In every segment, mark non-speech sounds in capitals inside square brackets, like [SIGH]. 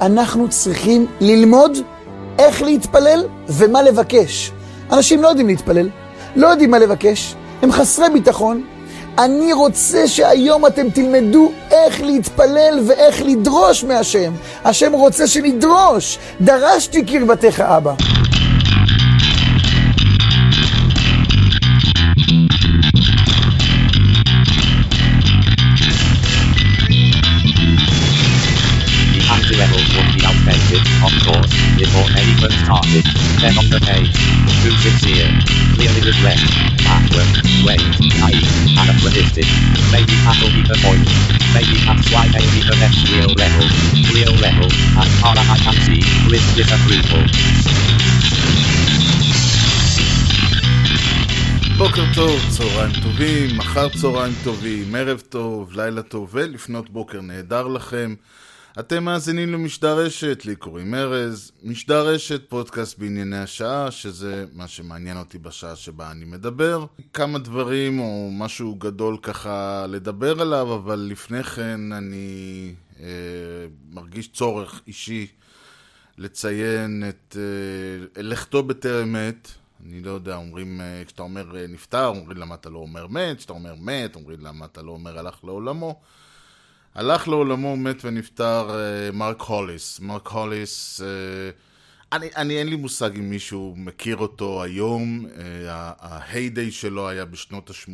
אנחנו צריכים ללמוד איך להתפלל ומה לבקש. אנשים לא יודעים להתפלל, לא יודעים מה לבקש, הם חסרי ביטחון. אני רוצה שהיום אתם תלמדו איך להתפלל ואיך לדרוש מהשם. השם רוצה שנדרוש. דרשתי קרבתך, אבא. anyone started. Then on the page, too sincere, clearly regret, backward, wait, naive, anachronistic. Maybe that'll be the point. Maybe that's why they need the next real level, real level, as far as I can see, with disapproval. בוקר טוב, צהריים טובים, מחר צהריים טובים, ערב טוב, לילה טוב ולפנות בוקר נהדר לכם. אתם מאזינים למשדר רשת, לי קוראים ארז, משדר רשת, פודקאסט בענייני השעה, שזה מה שמעניין אותי בשעה שבה אני מדבר. כמה דברים או משהו גדול ככה לדבר עליו, אבל לפני כן אני אה, מרגיש צורך אישי לציין את אה, לכתו בטרם עת. אני לא יודע, אומרים, אה, כשאתה אומר אה, נפטר, אומרים למה אתה לא אומר מת, כשאתה אומר מת, אומרים למה אתה לא אומר הלך לעולמו. הלך לעולמו, מת ונפטר אה, מרק הוליס. מרק הוליס, אה, אני, אני אין לי מושג אם מישהו מכיר אותו היום, אה, ה heyday שלו היה בשנות ה-80.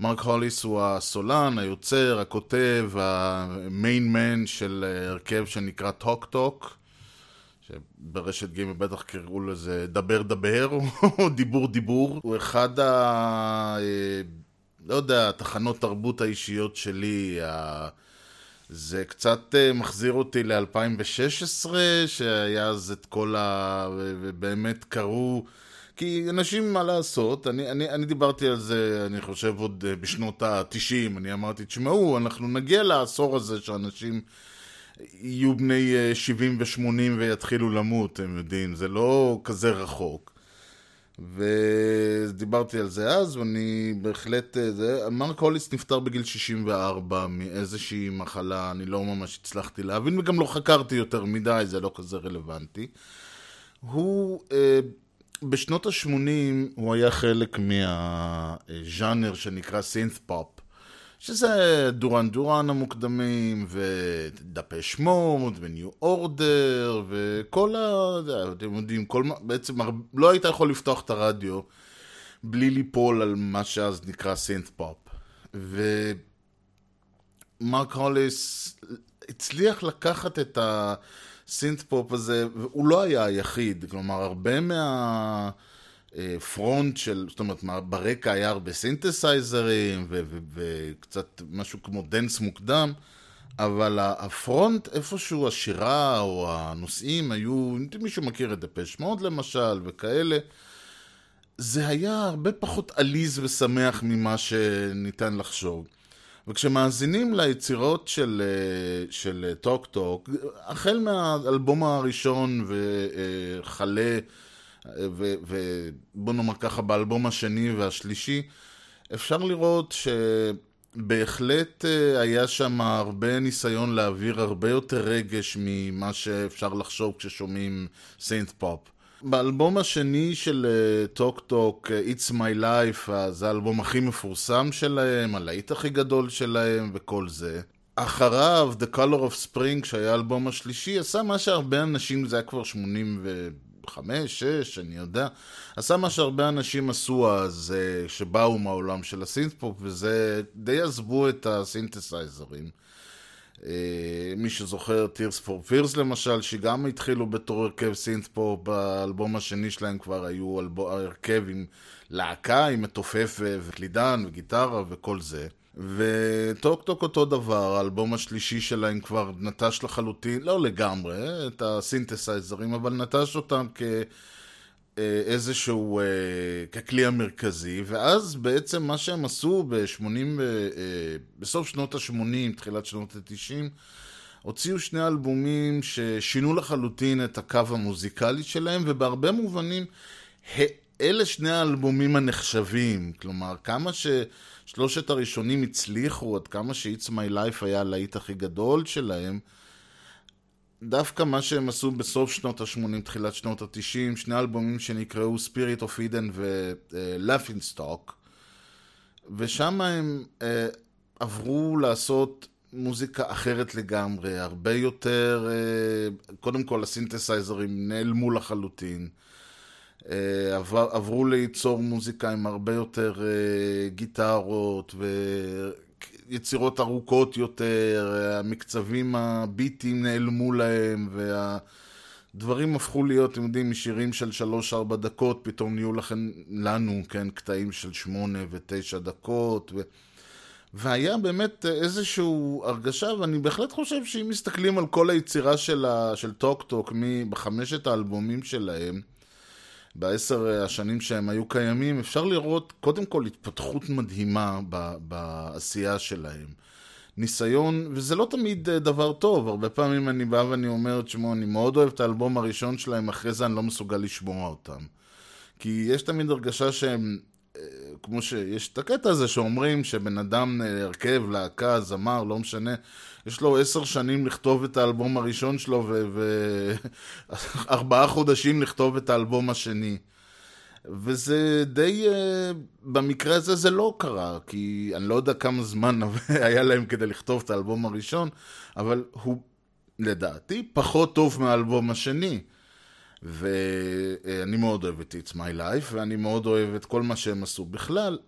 מרק הוליס הוא הסולן, היוצר, הכותב, ה main man של הרכב שנקרא Talk Talk. שברשת ג' בטח קראו לזה דבר דבר, [LAUGHS] או דיבור דיבור. הוא אחד ה... לא יודע, תחנות תרבות האישיות שלי, ה... זה קצת אה, מחזיר אותי ל-2016, שהיה אז את כל ה... ובאמת קרו... כי אנשים, מה לעשות, אני, אני, אני דיברתי על זה, אני חושב, עוד אה, בשנות ה-90, אני אמרתי, תשמעו, אנחנו נגיע לעשור הזה שאנשים יהיו בני 70 אה, ו-80 ויתחילו למות, אתם יודעים, זה לא כזה רחוק. ודיברתי על זה אז, ואני בהחלט... אה, זה, מרק הוליס נפטר בגיל 64 מאיזושהי מחלה, אני לא ממש הצלחתי להבין, וגם לא חקרתי יותר מדי, זה לא כזה רלוונטי. הוא, אה, בשנות ה-80 הוא היה חלק מהז'אנר שנקרא סינת' פופ. שזה דורן דורן המוקדמים, ודפי שמות, וניו אורדר, וכל ה... אתם יודעים, כל. בעצם לא היית יכול לפתוח את הרדיו בלי ליפול על מה שאז נקרא synth pop. ומרק הוליס הצליח לקחת את ה synth pop הזה, והוא לא היה היחיד, כלומר, הרבה מה... front של, זאת אומרת, ברקע היה הרבה סינתסייזרים וקצת משהו כמו dance מוקדם, אבל ה front, איפשהו השירה או הנושאים היו, אם מישהו מכיר את Depeche Mode למשל וכאלה, זה היה הרבה פחות עליז ושמח ממה שניתן לחשוב. וכשמאזינים ליצירות של, של טוק טוק, החל מהאלבום הראשון וכלה ובוא נאמר ככה, באלבום השני והשלישי, אפשר לראות שבהחלט אה, היה שם הרבה ניסיון להעביר הרבה יותר רגש ממה שאפשר לחשוב כששומעים synth pop. באלבום השני של Talk אה, Talk, אה, It's My Life, זה האלבום הכי מפורסם שלהם, הלהיט הכי גדול שלהם וכל זה. אחריו, The Color of Spring, שהיה האלבום השלישי, עשה מה שהרבה אנשים, זה היה כבר 80 ו... חמש, שש, אני יודע. עשה מה שהרבה אנשים עשו אז, אה, שבאו מהעולם של ה synth pop, וזה די עזבו את הסינתסייזרים. אה, מי שזוכר, Tears for Fears למשל, שגם התחילו בתור הרכב synth pop, באלבום השני שלהם כבר היו הרכב עם להקה, עם מתופף וקלידן וגיטרה וכל זה. ו Talk Talk אותו דבר, האלבום השלישי שלהם כבר נטש לחלוטין, לא לגמרי, את הסינתסייזרים, אבל נטש אותם כאיזשהו, אה, ככלי המרכזי, ואז בעצם מה שהם עשו ב-80, אה, בסוף שנות ה-80, תחילת שנות ה-90, הוציאו שני אלבומים ששינו לחלוטין את הקו המוזיקלי שלהם, ובהרבה מובנים, אלה שני האלבומים הנחשבים, כלומר, כמה ש... שלושת הראשונים הצליחו, עד כמה ש-It's My Life היה הלהיט הכי גדול שלהם, דווקא מה שהם עשו בסוף שנות ה-80, תחילת שנות ה-90, שני אלבומים שנקראו Spirit of Eden ו-Laughing Stock, ושם הם אה, עברו לעשות מוזיקה אחרת לגמרי, הרבה יותר, אה, קודם כל הסינתסייזרים נעלמו לחלוטין. אה, עבר, עברו ליצור מוזיקה עם הרבה יותר אה, גיטרות ויצירות ארוכות יותר, המקצבים הביטים נעלמו להם והדברים הפכו להיות, אתם יודעים, משירים של 3-4 דקות, פתאום נהיו לכם, לנו, כן, קטעים של 8 ו-9 דקות ו... והיה באמת איזושהי הרגשה, ואני בהחלט חושב שאם מסתכלים על כל היצירה של טוק טוק בחמשת האלבומים שלהם, בעשר השנים שהם היו קיימים, אפשר לראות קודם כל התפתחות מדהימה ב, בעשייה שלהם. ניסיון, וזה לא תמיד דבר טוב, הרבה פעמים אני בא ואני אומר, תשמעו, אני מאוד אוהב את האלבום הראשון שלהם, אחרי זה אני לא מסוגל לשמוע אותם. כי יש תמיד הרגשה שהם כמו שיש את הקטע הזה שאומרים שבן אדם, הרכב, להקה, זמר, לא משנה, יש לו עשר שנים לכתוב את האלבום הראשון שלו וארבעה ו- [LAUGHS] חודשים לכתוב את האלבום השני. וזה די, במקרה הזה זה לא קרה, כי אני לא יודע כמה זמן [LAUGHS] היה להם כדי לכתוב את האלבום הראשון, אבל הוא לדעתי פחות טוב מהאלבום השני. ואני מאוד אוהב את It's My Life, ואני מאוד אוהב את כל מה שהם עשו בכלל,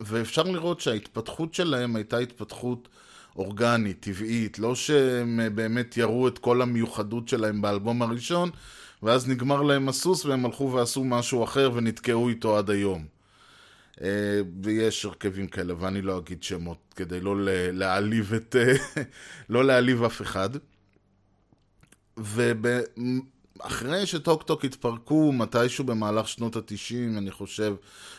ואפשר לראות שההתפתחות שלהם הייתה התפתחות אורגנית, טבעית, לא שהם באמת יראו את כל המיוחדות שלהם באלבום הראשון, ואז נגמר להם הסוס והם הלכו ועשו משהו אחר ונתקעו איתו עד היום. אה, ויש הרכבים כאלה, ואני לא אגיד שמות כדי לא להעליב את... [LAUGHS] לא להעליב אף אחד. וב... אחרי שטוק טוק התפרקו מתישהו במהלך שנות התשעים, אני חושב,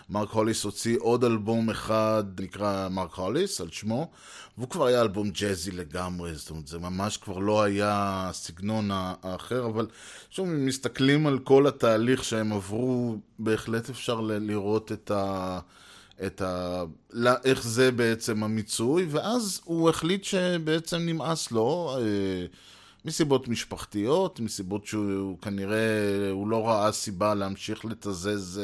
מרק הוליס הוציא עוד אלבום אחד, נקרא מרק הוליס, על שמו, והוא כבר היה אלבום ג'אזי לגמרי, זאת אומרת, זה ממש כבר לא היה הסגנון האחר, אבל שוב, אם מסתכלים על כל התהליך שהם עברו, בהחלט אפשר לראות את ה... את ה... איך זה בעצם המיצוי, ואז הוא החליט שבעצם נמאס לו. אה, מסיבות משפחתיות, מסיבות שהוא כנראה, הוא לא ראה סיבה להמשיך לתזז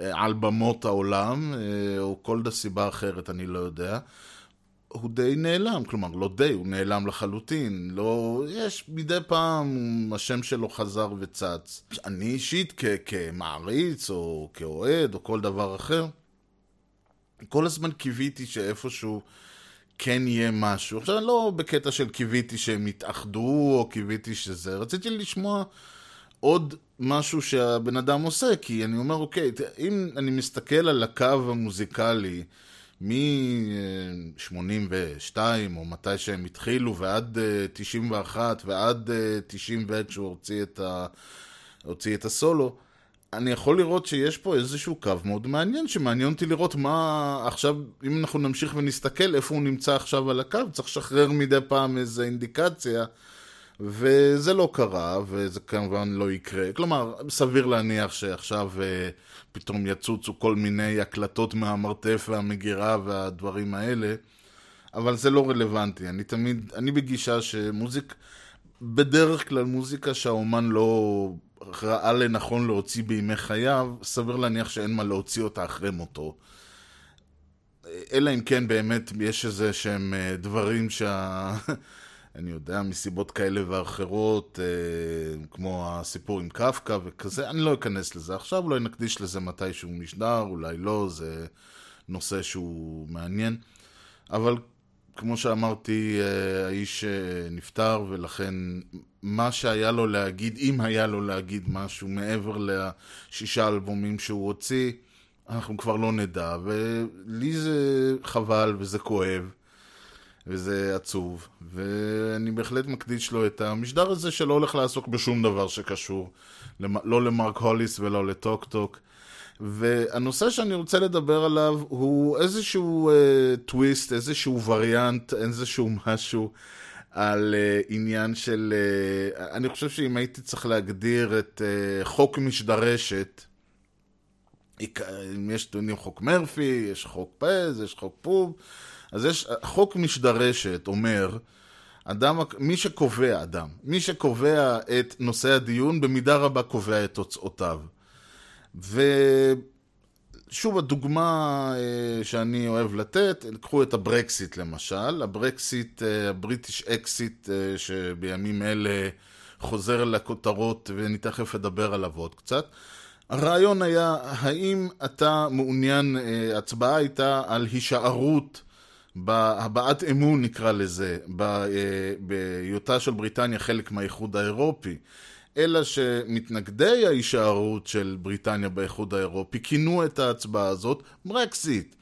אה, על במות העולם, אה, או כל סיבה אחרת, אני לא יודע. הוא די נעלם, כלומר, לא די, הוא נעלם לחלוטין. לא, יש מדי פעם, השם שלו חזר וצץ. אני אישית כ- כמעריץ, או כאוהד, או כל דבר אחר, כל הזמן קיוויתי שאיפשהו... כן יהיה משהו. עכשיו, אני לא בקטע של קיוויתי שהם יתאחדו, או קיוויתי שזה... רציתי לשמוע עוד משהו שהבן אדם עושה, כי אני אומר, אוקיי, אם אני מסתכל על הקו המוזיקלי מ-82, או מתי שהם התחילו, ועד 91, אה, ועד 90 אה, ועד שהוא הוציא את, ה... הוציא את הסולו, אני יכול לראות שיש פה איזשהו קו מאוד מעניין, שמעניין אותי לראות מה עכשיו, אם אנחנו נמשיך ונסתכל איפה הוא נמצא עכשיו על הקו, צריך לשחרר מדי פעם איזו אינדיקציה, וזה לא קרה, וזה כמובן לא יקרה. כלומר, סביר להניח שעכשיו אה, פתאום יצוצו כל מיני הקלטות מהמרתף והמגירה והדברים האלה, אבל זה לא רלוונטי. אני תמיד, אני בגישה שמוזיק, בדרך כלל מוזיקה שהאומן לא... ראה לנכון להוציא בימי חייו, סביר להניח שאין מה להוציא אותה אחרי מותו. אלא אם כן באמת יש איזה שהם אה, דברים שה... [LAUGHS] אני יודע, מסיבות כאלה ואחרות, אה, כמו הסיפור עם קפקא וכזה, אני לא אכנס לזה עכשיו, אולי נקדיש לזה מתישהו משדר, אולי לא, זה נושא שהוא מעניין. אבל כמו שאמרתי, אה, האיש אה, נפטר, ולכן מה שהיה לו להגיד, אם היה לו להגיד משהו מעבר לשישה אלבומים שהוא הוציא, אנחנו כבר לא נדע, ולי זה חבל וזה כואב. וזה עצוב, ואני בהחלט מקדיש לו את המשדר הזה שלא הולך לעסוק בשום דבר שקשור, לא למרק הוליס ולא לטוק טוק. והנושא שאני רוצה לדבר עליו הוא איזשהו uh, טוויסט, איזשהו וריאנט, איזשהו משהו על uh, עניין של... Uh, אני חושב שאם הייתי צריך להגדיר את uh, חוק משדרשת, אם יש טוענים חוק מרפי, יש חוק פז, יש חוק פוב, אז יש, חוק משדרשת אומר, אדם, מי שקובע, אדם, מי שקובע את נושא הדיון, במידה רבה קובע את תוצאותיו. ושוב, הדוגמה אה, שאני אוהב לתת, קחו את הברקסיט למשל, הברקסיט, אה, הבריטיש אקסיט, אה, שבימים אלה חוזר לכותרות, ואני תכף אדבר עליו עוד קצת. הרעיון היה, האם אתה מעוניין, ההצבעה הייתה על הישארות בהבעת אמון נקרא לזה, בהיותה של בריטניה חלק מהאיחוד האירופי. אלא שמתנגדי ההישארות של בריטניה באיחוד האירופי כינו את ההצבעה הזאת ברקסיט.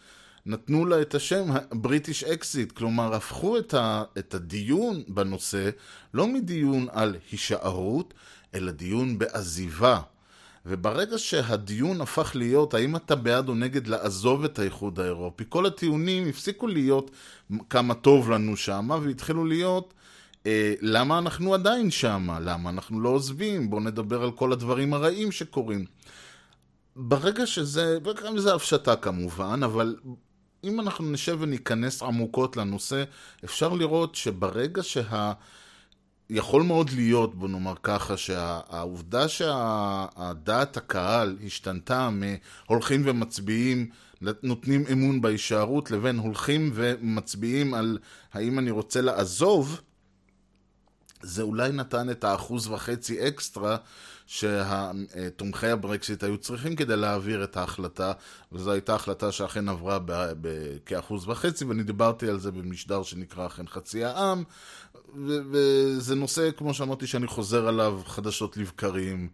נתנו לה את השם British exit, כלומר הפכו את, ה, את הדיון בנושא לא מדיון על הישארות, אלא דיון בעזיבה. וברגע שהדיון הפך להיות האם אתה בעד או נגד לעזוב את האיחוד האירופי, כל הטיעונים הפסיקו להיות כמה טוב לנו שמה והתחילו להיות אה, למה אנחנו עדיין שמה, למה אנחנו לא עוזבים, בואו נדבר על כל הדברים הרעים שקורים. ברגע שזה, וגם זה הפשטה כמובן, אבל אם אנחנו נשב וניכנס עמוקות לנושא, אפשר לראות שברגע שה... יכול מאוד להיות, בוא נאמר ככה, שהעובדה שהדעת הקהל השתנתה מהולכים ומצביעים, נותנים אמון בהישארות, לבין הולכים ומצביעים על האם אני רוצה לעזוב, זה אולי נתן את האחוז וחצי אקסטרה שתומכי הברקסיט היו צריכים כדי להעביר את ההחלטה, וזו הייתה החלטה שאכן עברה כאחוז וחצי, ואני דיברתי על זה במשדר שנקרא אכן חצי העם, וזה נושא, כמו שאמרתי, שאני חוזר עליו חדשות לבקרים,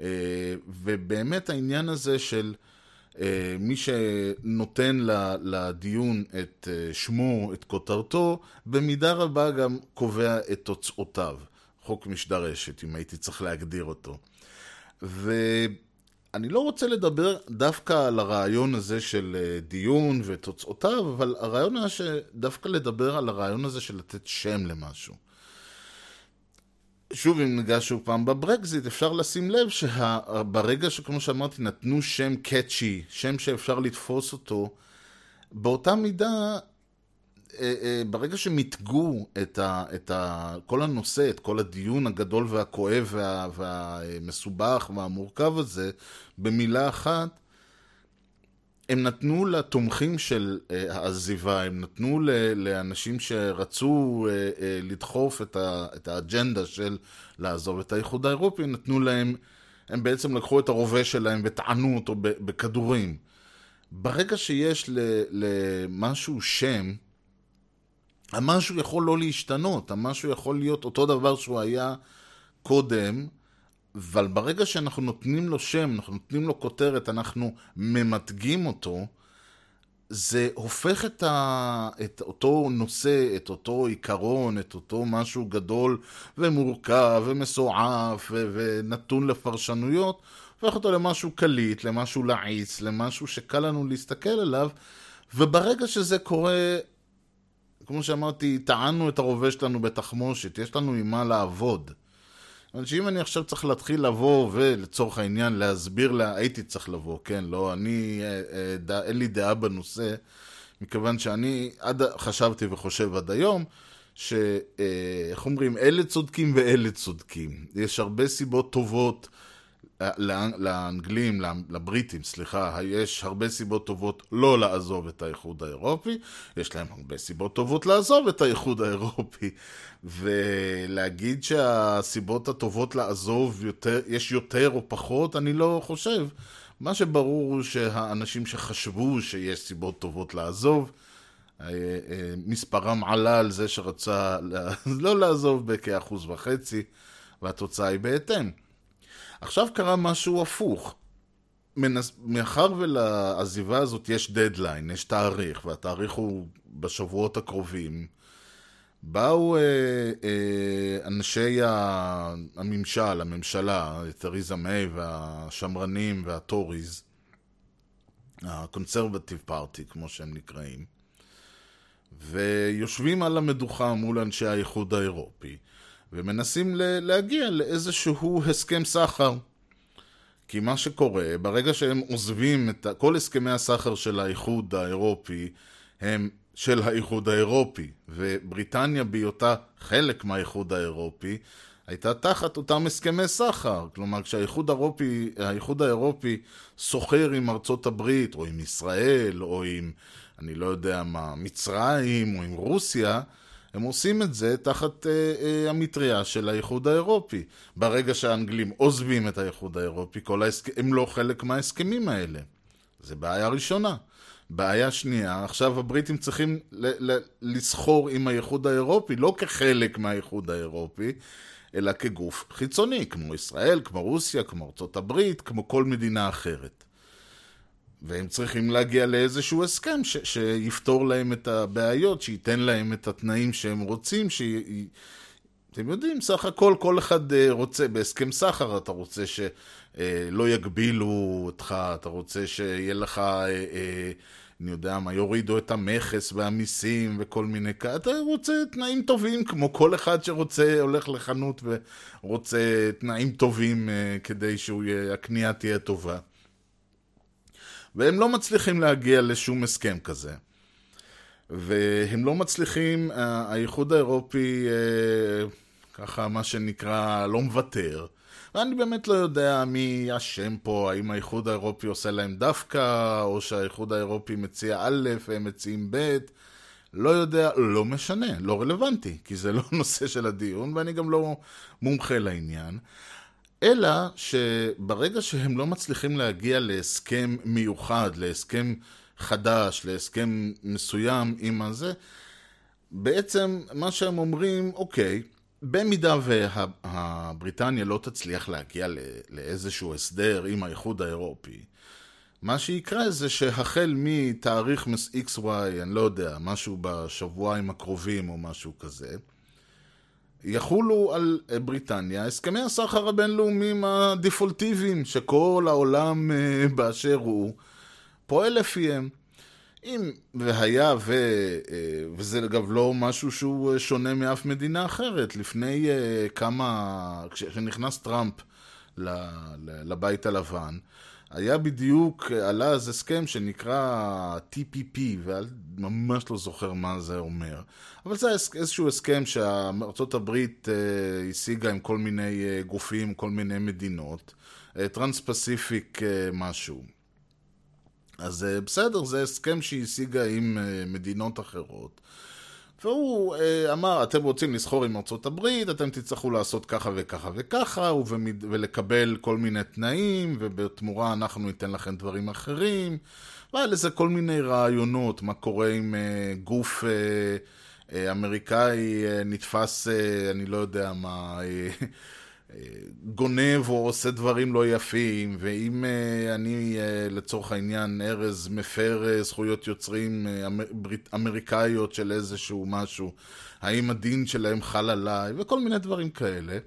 אה, ובאמת העניין הזה של... אה, מי שנותן לדיון את אה, שמו, את כותרתו, במידה רבה גם קובע את תוצאותיו. חוק משדרשת, אם הייתי צריך להגדיר אותו. ואני לא רוצה לדבר דווקא על הרעיון הזה של אה, דיון ותוצאותיו, אבל הרעיון היה שדווקא לדבר על הרעיון הזה של לתת שם למשהו. שוב, אם ניגש שוב פעם בברקזיט, אפשר לשים לב שברגע שכמו שאמרתי, נתנו שם קאצ'י, שם שאפשר לתפוס אותו, באותה מידה, אה, אה, ברגע שמיתגו את, ה, את ה, כל הנושא, את כל הדיון הגדול והכואב וה, והמסובך והמורכב הזה, במילה אחת, הם נתנו לתומכים של uh, העזיבה, הם נתנו לאנשים שרצו uh, uh, לדחוף את, ה, את האג'נדה של לעזוב את האיחוד האירופי, נתנו להם, הם בעצם לקחו את הרובה שלהם וטענו אותו בכדורים. ברגע שיש למשהו שם, המשהו יכול לא להשתנות, המשהו יכול להיות אותו דבר שהוא היה קודם, אבל ברגע שאנחנו נותנים לו שם, אנחנו נותנים לו כותרת, אנחנו ממתגים אותו, זה הופך את, ה... את אותו נושא, את אותו עיקרון, את אותו משהו גדול ומורכב ומסועף ו... ונתון לפרשנויות, הופך אותו למשהו קליט, למשהו לעיס, למשהו שקל לנו להסתכל עליו, וברגע שזה קורה, כמו שאמרתי, טענו את הרובה שלנו בתחמושת, יש לנו עם מה לעבוד. אבל שאם אני עכשיו צריך להתחיל לבוא ולצורך העניין להסביר לה, הייתי צריך לבוא, כן, לא, אני, אה, אה, ד, אין לי דעה בנושא, מכיוון שאני עד, חשבתי וחושב עד היום, שאיך אה, אומרים, אלה צודקים ואלה צודקים. יש הרבה סיבות טובות לאנגלים, לבריטים, סליחה, יש הרבה סיבות טובות לא לעזוב את האיחוד האירופי, יש להם הרבה סיבות טובות לעזוב את האיחוד האירופי. ולהגיד שהסיבות הטובות לעזוב, יותר, יש יותר או פחות, אני לא חושב. מה שברור הוא שהאנשים שחשבו שיש סיבות טובות לעזוב, אה, אה, מספרם עלה על זה שרצה [LAUGHS] לא לעזוב בכאחוז וחצי, והתוצאה היא בהתאם. עכשיו קרה משהו הפוך. מנס... מאחר ולעזיבה הזאת יש דדליין, יש תאריך, והתאריך הוא בשבועות הקרובים, באו אה, אה, אנשי הממשל, הממשלה, תריזה מיי והשמרנים והטוריז, הקונסרבטיב פארטי, כמו שהם נקראים, ויושבים על המדוכה מול אנשי האיחוד האירופי, ומנסים להגיע לאיזשהו הסכם סחר. כי מה שקורה, ברגע שהם עוזבים את כל הסכמי הסחר של האיחוד האירופי, הם של האיחוד האירופי, ובריטניה בהיותה חלק מהאיחוד האירופי, הייתה תחת אותם הסכמי סחר. כלומר, כשהאיחוד האירופי, האיחוד האירופי סוחר עם ארצות הברית, או עם ישראל, או עם, אני לא יודע מה, מצרים, או עם רוסיה, הם עושים את זה תחת אה, אה, המטריה של האיחוד האירופי. ברגע שהאנגלים עוזבים את האיחוד האירופי, כל ההסכ... הם לא חלק מההסכמים האלה. זה בעיה ראשונה. בעיה שנייה, עכשיו הבריטים צריכים ל- ל- לסחור עם האיחוד האירופי, לא כחלק מהאיחוד האירופי, אלא כגוף חיצוני, כמו ישראל, כמו רוסיה, כמו ארצות הברית, כמו כל מדינה אחרת. והם צריכים להגיע לאיזשהו הסכם ש- שיפתור להם את הבעיות, שייתן להם את התנאים שהם רוצים, ש... אתם יודעים, סך הכל כל אחד אה, רוצה, בהסכם סחר אתה רוצה שלא יגבילו אותך, אתה רוצה שיהיה לך, אה, אה, אני יודע מה, יורידו את המכס והמיסים וכל מיני כאלה, אתה רוצה תנאים טובים, כמו כל אחד שרוצה, הולך לחנות ורוצה תנאים טובים כדי שהקנייה תהיה טובה. והם לא מצליחים להגיע לשום הסכם כזה. והם לא מצליחים, האיחוד האירופי, ככה מה שנקרא, לא מוותר. ואני באמת לא יודע מי אשם פה, האם האיחוד האירופי עושה להם דווקא, או שהאיחוד האירופי מציע א' והם מציעים ב', לא יודע, לא משנה, לא רלוונטי, כי זה לא [LAUGHS] נושא של הדיון, ואני גם לא מומחה לעניין. אלא שברגע שהם לא מצליחים להגיע להסכם מיוחד, להסכם חדש, להסכם מסוים עם הזה, בעצם מה שהם אומרים, אוקיי, במידה והבריטניה לא תצליח להגיע לאיזשהו הסדר עם האיחוד האירופי, מה שיקרה זה שהחל מתאריך XY, אני לא יודע, משהו בשבועיים הקרובים או משהו כזה, יחולו על בריטניה הסכמי הסחר הבינלאומיים הדפולטיביים שכל העולם באשר הוא פועל לפיהם. אם והיה, ו, וזה אגב לא משהו שהוא שונה מאף מדינה אחרת, לפני כמה, כשנכנס טראמפ לבית הלבן, היה בדיוק, עלה אז הסכם שנקרא TPP, וממש לא זוכר מה זה אומר. אבל זה איזשהו הסכם שארצות הברית השיגה עם כל מיני גופים, כל מיני מדינות, טרנס פסיפיק משהו. אז בסדר, זה הסכם שהיא השיגה עם מדינות אחרות. והוא אמר, אתם רוצים לסחור עם ארצות הברית, אתם תצטרכו לעשות ככה וככה וככה, ולקבל כל מיני תנאים, ובתמורה אנחנו ניתן לכם דברים אחרים. והיה לזה כל מיני רעיונות, מה קורה אם גוף אמריקאי נתפס, אני לא יודע מה... גונב או עושה דברים לא יפים, ואם אני לצורך העניין ארז מפר זכויות יוצרים אמריקאיות של איזשהו משהו, האם הדין שלהם חל עליי, וכל מיני דברים כאלה.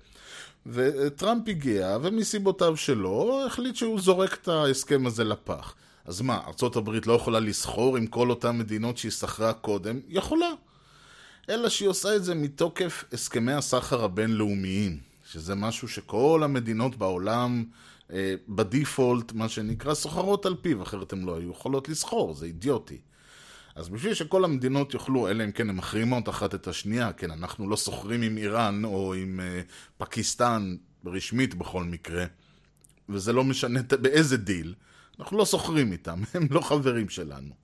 וטראמפ הגיע, ומסיבותיו שלו, החליט שהוא זורק את ההסכם הזה לפח. אז מה, ארה"ב לא יכולה לסחור עם כל אותן מדינות שהיא סחרה קודם? יכולה. אלא שהיא עושה את זה מתוקף הסכמי הסחר הבינלאומיים. שזה משהו שכל המדינות בעולם, אה, בדיפולט, מה שנקרא, סוחרות על פיו, אחרת הן לא היו יכולות לסחור, זה אידיוטי. אז בשביל שכל המדינות יוכלו, אלא אם כן הן מחרימות אחת את השנייה, כן, אנחנו לא סוחרים עם איראן או עם אה, פקיסטן, רשמית בכל מקרה, וזה לא משנה באיזה דיל, אנחנו לא סוחרים איתם, [LAUGHS] הם לא חברים שלנו.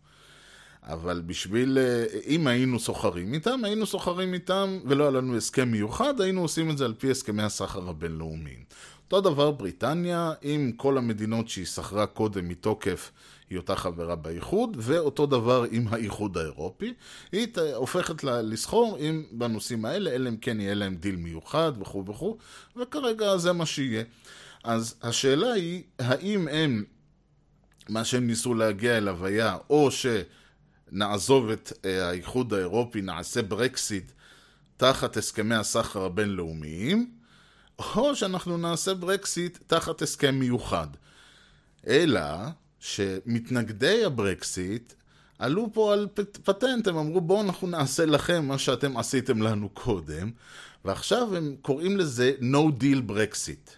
אבל בשביל, אם היינו סוחרים איתם, היינו סוחרים איתם ולא היה לנו הסכם מיוחד, היינו עושים את זה על פי הסכמי הסחר הבינלאומיים. אותו דבר בריטניה, עם כל המדינות שהיא סחרה קודם מתוקף היותה חברה באיחוד, ואותו דבר עם האיחוד האירופי. היא הופכת לסחור עם בנושאים האלה, אלא אם כן יהיה להם דיל מיוחד וכו' וכו', וכרגע זה מה שיהיה. אז השאלה היא, האם הם, מה שהם ניסו להגיע אליו היה, או ש... נעזוב את האיחוד האירופי, נעשה ברקסיט תחת הסכמי הסחר הבינלאומיים, או שאנחנו נעשה ברקסיט תחת הסכם מיוחד. אלא שמתנגדי הברקסיט עלו פה על פטנט, הם אמרו בואו אנחנו נעשה לכם מה שאתם עשיתם לנו קודם, ועכשיו הם קוראים לזה no deal ברקסיט.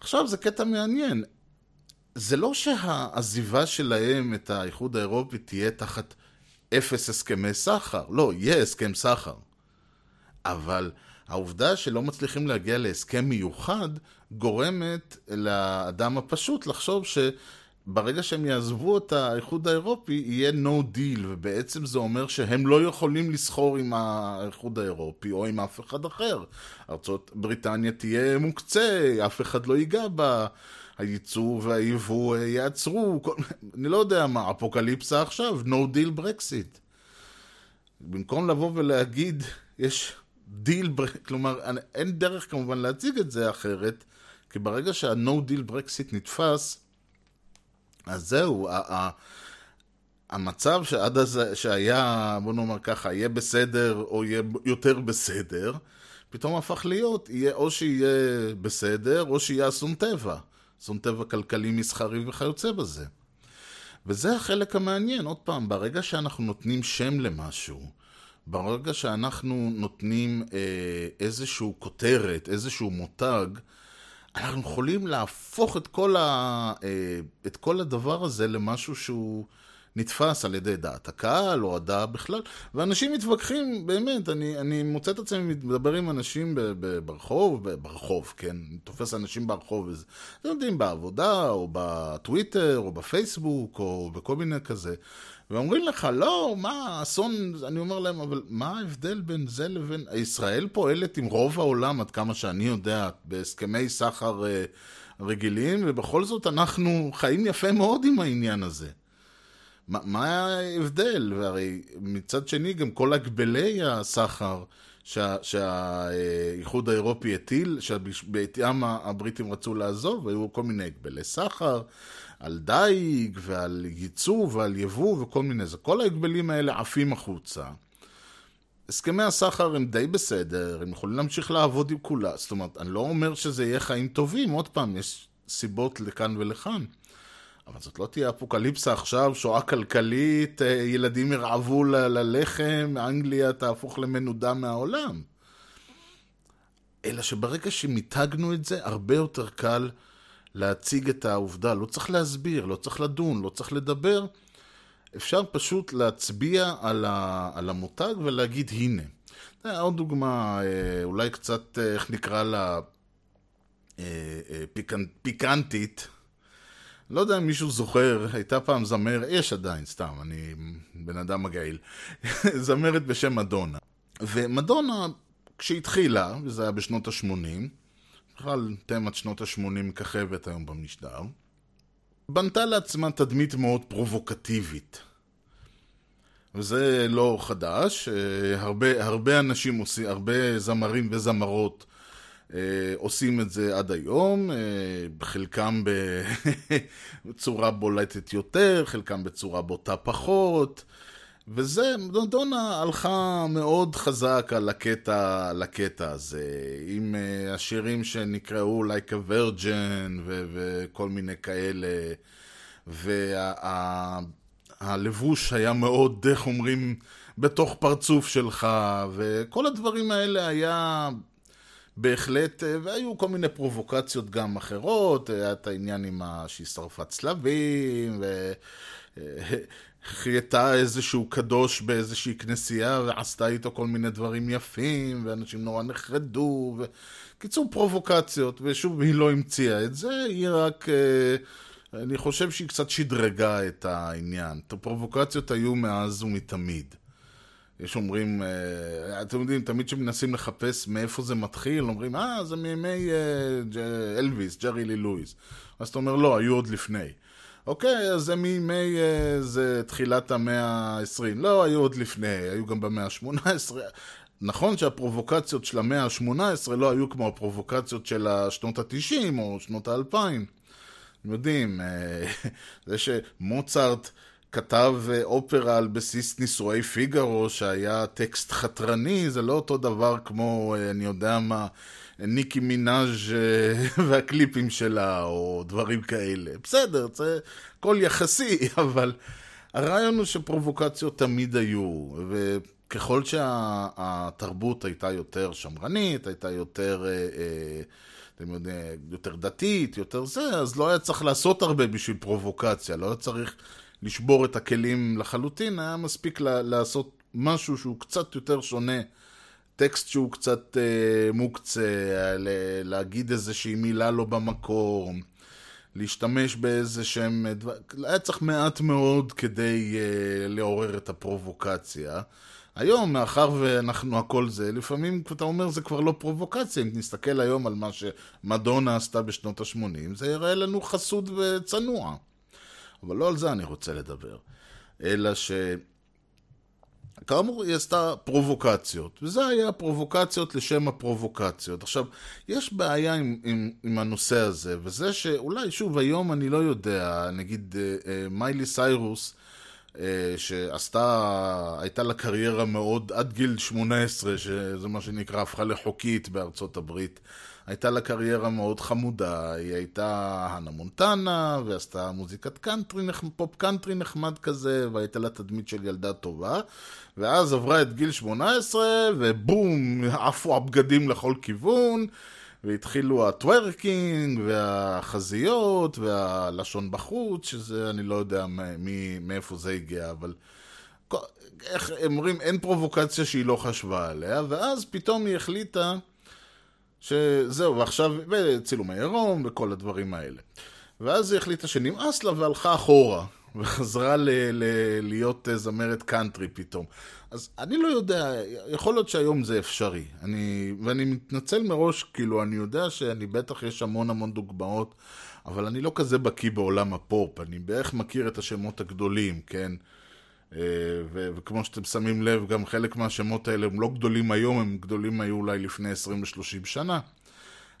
עכשיו זה קטע מעניין, זה לא שהעזיבה שלהם את האיחוד האירופי תהיה תחת אפס הסכמי סחר. לא, יהיה הסכם סחר. אבל העובדה שלא מצליחים להגיע להסכם מיוחד, גורמת לאדם הפשוט לחשוב שברגע שהם יעזבו את האיחוד האירופי, יהיה no deal, ובעצם זה אומר שהם לא יכולים לסחור עם האיחוד האירופי או עם אף אחד אחר. ארצות בריטניה תהיה מוקצה, אף אחד לא ייגע בה. הייצוא והיבוא יעצרו, כל... אני לא יודע מה, אפוקליפסה עכשיו, no deal ברקסיט. במקום לבוא ולהגיד, יש דיל, כלומר, אין דרך כמובן להציג את זה אחרת, כי ברגע שה- no deal ברקסיט נתפס, אז זהו, המצב שעד אז, שהיה, בוא נאמר ככה, יהיה בסדר או יהיה יותר בסדר, פתאום הפך להיות, יהיה או שיהיה בסדר או שיהיה אסון טבע. אסון טבע כלכלי, מסחרי וכיוצא בזה. וזה החלק המעניין, עוד פעם, ברגע שאנחנו נותנים שם למשהו, ברגע שאנחנו נותנים אה, איזשהו כותרת, איזשהו מותג, אנחנו יכולים להפוך את כל, ה, אה, את כל הדבר הזה למשהו שהוא נתפס על ידי דעת הקהל או הדעה בכלל, ואנשים מתווכחים, באמת, אני, אני מוצא את עצמי מדבר עם אנשים ב, ב, ברחוב, ב, ברחוב, כן, אני תופס אנשים ברחוב, וזה, אתם יודעים, בעבודה, או בטוויטר, או בפייסבוק, או בכל מיני כזה, ואומרים לך, לא, מה, אסון, אני אומר להם, אבל מה ההבדל בין זה לבין... ישראל פועלת עם רוב העולם, עד כמה שאני יודע, בהסכמי סחר אה, רגילים, ובכל זאת אנחנו חיים יפה מאוד עם העניין הזה. מה, מה ההבדל? והרי מצד שני, גם כל הגבלי הסחר שהאיחוד שה, האירופי הטיל, שבעטיים הבריטים רצו לעזוב, היו כל מיני הגבלי סחר. על דייג ועל ייצוא ועל יבוא וכל מיני זה. כל ההגבלים האלה עפים החוצה. הסכמי הסחר הם די בסדר, הם יכולים להמשיך לעבוד עם כולה. זאת אומרת, אני לא אומר שזה יהיה חיים טובים, עוד פעם, יש סיבות לכאן ולכאן. אבל זאת לא תהיה אפוקליפסה עכשיו, שואה כלכלית, אה, ילדים ירעבו ללחם, אנגליה תהפוך למנודה מהעולם. אלא שברגע שמיתגנו את זה, הרבה יותר קל להציג את העובדה, לא צריך להסביר, לא צריך לדון, לא צריך לדבר, אפשר פשוט להצביע על, ה, על המותג ולהגיד הנה. עוד דוגמה, אה, אולי קצת, אה, איך נקרא לה, פיקנ, פיקנטית. לא יודע אם מישהו זוכר, הייתה פעם זמר, יש עדיין, סתם, אני בן אדם מגעיל, [LAUGHS] זמרת בשם מדונה. ומדונה, כשהתחילה, וזה היה בשנות ה-80, בכלל תמת שנות ה-80 מככבת היום במשדר, בנתה לעצמה תדמית מאוד פרובוקטיבית. וזה לא חדש, אה, הרבה, הרבה אנשים עושים, הרבה זמרים וזמרות עושים את זה עד היום, אה, חלקם בצורה [LAUGHS] בולטת יותר, חלקם בצורה בוטה פחות. וזה, דונה הלכה מאוד חזק על הקטע, על הקטע הזה, עם uh, השירים שנקראו Like a Virgin ו- וכל מיני כאלה, והלבוש וה- היה מאוד, איך אומרים, בתוך פרצוף שלך, וכל הדברים האלה היה בהחלט, אה, והיו כל מיני פרובוקציות גם אחרות, היה את העניין עם. שהיא שרפה צלבים, ו... אה, [LAUGHS] איזשהו קדוש באיזושהי כנסייה ועשתה איתו כל מיני דברים יפים, ואנשים נורא נחרדו, ו... קיצור פרובוקציות, ושוב, היא לא המציאה את זה, היא רק... אה, אני חושב שהיא קצת שדרגה את העניין. הפרובוקציות היו מאז ומתמיד. יש אומרים, אה, אתם יודעים, תמיד כשמנסים לחפש מאיפה זה מתחיל, אומרים, אה, זה מימי אה, אלוויס, ג'רי לי לואיס. אז אתה אומר, לא, היו עוד לפני. אוקיי, אז זה מימי, אה, זה תחילת המאה ה-20. לא, היו עוד לפני, היו גם במאה ה-18. נכון שהפרובוקציות של המאה ה-18 לא היו כמו הפרובוקציות של השנות ה-90 או שנות ה-2000. אתם יודעים, [LAUGHS] זה שמוצרט כתב אה, אופרה על בסיס נישואי פיגארו, שהיה טקסט חתרני, זה לא אותו דבר כמו, אני יודע מה, ניקי מנאז' אה, [LAUGHS] והקליפים שלה, או דברים כאלה. בסדר, זה הכל יחסי, [LAUGHS] אבל הרעיון הוא שפרובוקציות תמיד היו, וככל שהתרבות הייתה יותר שמרנית, הייתה יותר... אה, אה, אתם יודעים, יותר דתית, יותר זה, אז לא היה צריך לעשות הרבה בשביל פרובוקציה, לא היה צריך לשבור את הכלים לחלוטין, היה מספיק לעשות משהו שהוא קצת יותר שונה, טקסט שהוא קצת אה, מוקצה, להגיד איזושהי מילה לא במקור, להשתמש באיזה שהם... דבר... היה צריך מעט מאוד כדי אה, לעורר את הפרובוקציה. היום, מאחר ואנחנו הכל זה, לפעמים אתה אומר זה כבר לא פרובוקציה, אם נסתכל היום על מה שמדונה עשתה בשנות ה-80, זה יראה לנו חסוד וצנוע. אבל לא על זה אני רוצה לדבר. אלא ש... כאמור, היא עשתה פרובוקציות, וזה היה פרובוקציות לשם הפרובוקציות. עכשיו, יש בעיה עם, עם, עם הנושא הזה, וזה שאולי, שוב, היום אני לא יודע, נגיד אה, אה, מיילי סיירוס, אה, שעשתה, הייתה לה קריירה מאוד, עד גיל 18, שזה מה שנקרא, הפכה לחוקית בארצות הברית. הייתה לה קריירה מאוד חמודה, היא הייתה הנה מונטנה, ועשתה מוזיקת קאנטרי, פופ קאנטרי נחמד כזה, והייתה לה תדמית של ילדה טובה, ואז עברה את גיל 18, ובום, עפו הבגדים לכל כיוון, והתחילו הטוורקינג, והחזיות, והלשון בחוץ, שזה, אני לא יודע מי, מאיפה זה הגיע, אבל... איך אומרים, אין פרובוקציה שהיא לא חשבה עליה, ואז פתאום היא החליטה שזהו, ועכשיו, וצילומי עירום וכל הדברים האלה. ואז היא החליטה שנמאס לה והלכה אחורה, [LAUGHS] וחזרה ל- ל- להיות זמרת קאנטרי פתאום. אז אני לא יודע, יכול להיות שהיום זה אפשרי. אני, ואני מתנצל מראש, כאילו, אני יודע שאני בטח יש המון המון דוגמאות, אבל אני לא כזה בקיא בעולם הפופ, אני בערך מכיר את השמות הגדולים, כן? ו- וכמו שאתם שמים לב, גם חלק מהשמות האלה הם לא גדולים היום, הם גדולים היו אולי לפני 20 ו-30 שנה.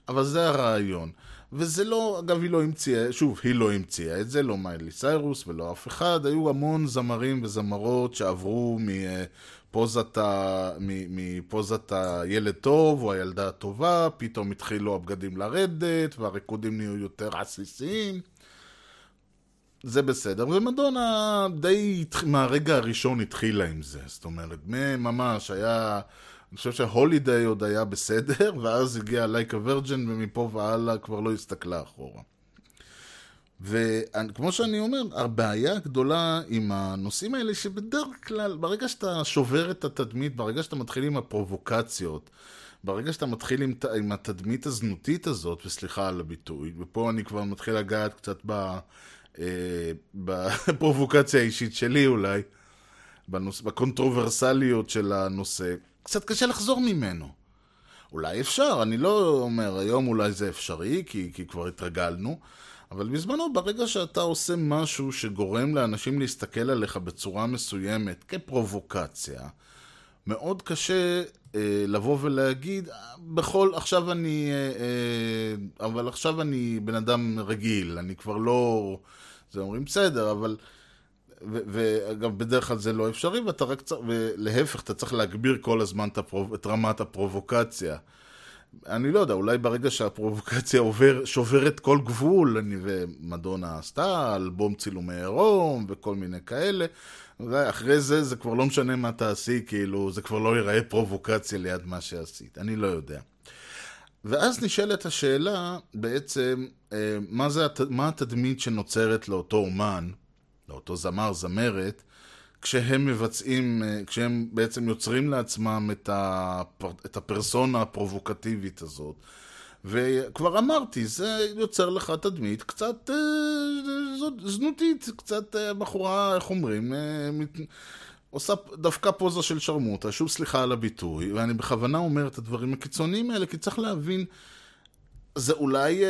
אבל זה הרעיון. וזה לא, אגב, היא לא המציאה, שוב, היא לא המציאה את זה, לא מיילי סיירוס ולא אף אחד. היו המון זמרים וזמרות שעברו מפוזת, ה... מפוזת הילד טוב או הילדה הטובה, פתאום התחילו הבגדים לרדת והריקודים נהיו יותר עסיסיים. זה בסדר, ומדונה די מהרגע הראשון התחילה עם זה, זאת אומרת, ממש היה, אני חושב שההולידיי עוד היה בסדר, [LAUGHS] ואז הגיע לייקה ורג'ן, ומפה והלאה כבר לא הסתכלה אחורה. וכמו שאני אומר, הבעיה הגדולה עם הנושאים האלה, שבדרך כלל, ברגע שאתה שובר את התדמית, ברגע שאתה מתחיל עם הפרובוקציות, ברגע שאתה מתחיל עם, עם התדמית הזנותית הזאת, וסליחה על הביטוי, ופה אני כבר מתחיל לגעת קצת ב... בפרובוקציה האישית שלי אולי, בנוס... בקונטרוברסליות של הנושא, קצת קשה לחזור ממנו. אולי אפשר, אני לא אומר, היום אולי זה אפשרי, כי, כי כבר התרגלנו, אבל בזמנו, ברגע שאתה עושה משהו שגורם לאנשים להסתכל עליך בצורה מסוימת כפרובוקציה, מאוד קשה אה, לבוא ולהגיד, בכל, עכשיו אני, אה, אה, אבל עכשיו אני בן אדם רגיל, אני כבר לא, זה אומרים בסדר, אבל, ואגב, בדרך כלל זה לא אפשרי, ואתה רק צריך, ולהפך, אתה צריך להגביר כל הזמן את, הפרוב, את רמת הפרובוקציה. אני לא יודע, אולי ברגע שהפרובוקציה עובר, שוברת כל גבול, אני ומדונה עשתה, אלבום צילומי עירום וכל מיני כאלה, ואחרי זה, זה כבר לא משנה מה תעשי, כאילו, זה כבר לא ייראה פרובוקציה ליד מה שעשית. אני לא יודע. ואז נשאלת השאלה, בעצם, אה, מה, זה, מה התדמית שנוצרת לאותו אומן, לאותו זמר, זמרת, כשהם מבצעים, אה, כשהם בעצם יוצרים לעצמם את, את הפרסונה הפרובוקטיבית הזאת. וכבר אמרתי, זה יוצר לך תדמית קצת אה, זנותית, קצת אה, בחורה, איך אומרים, אה, מת... עושה דווקא פוזה של שרמוטה, שוב סליחה על הביטוי, ואני בכוונה אומר את הדברים הקיצוניים האלה, כי צריך להבין, זה אולי אה,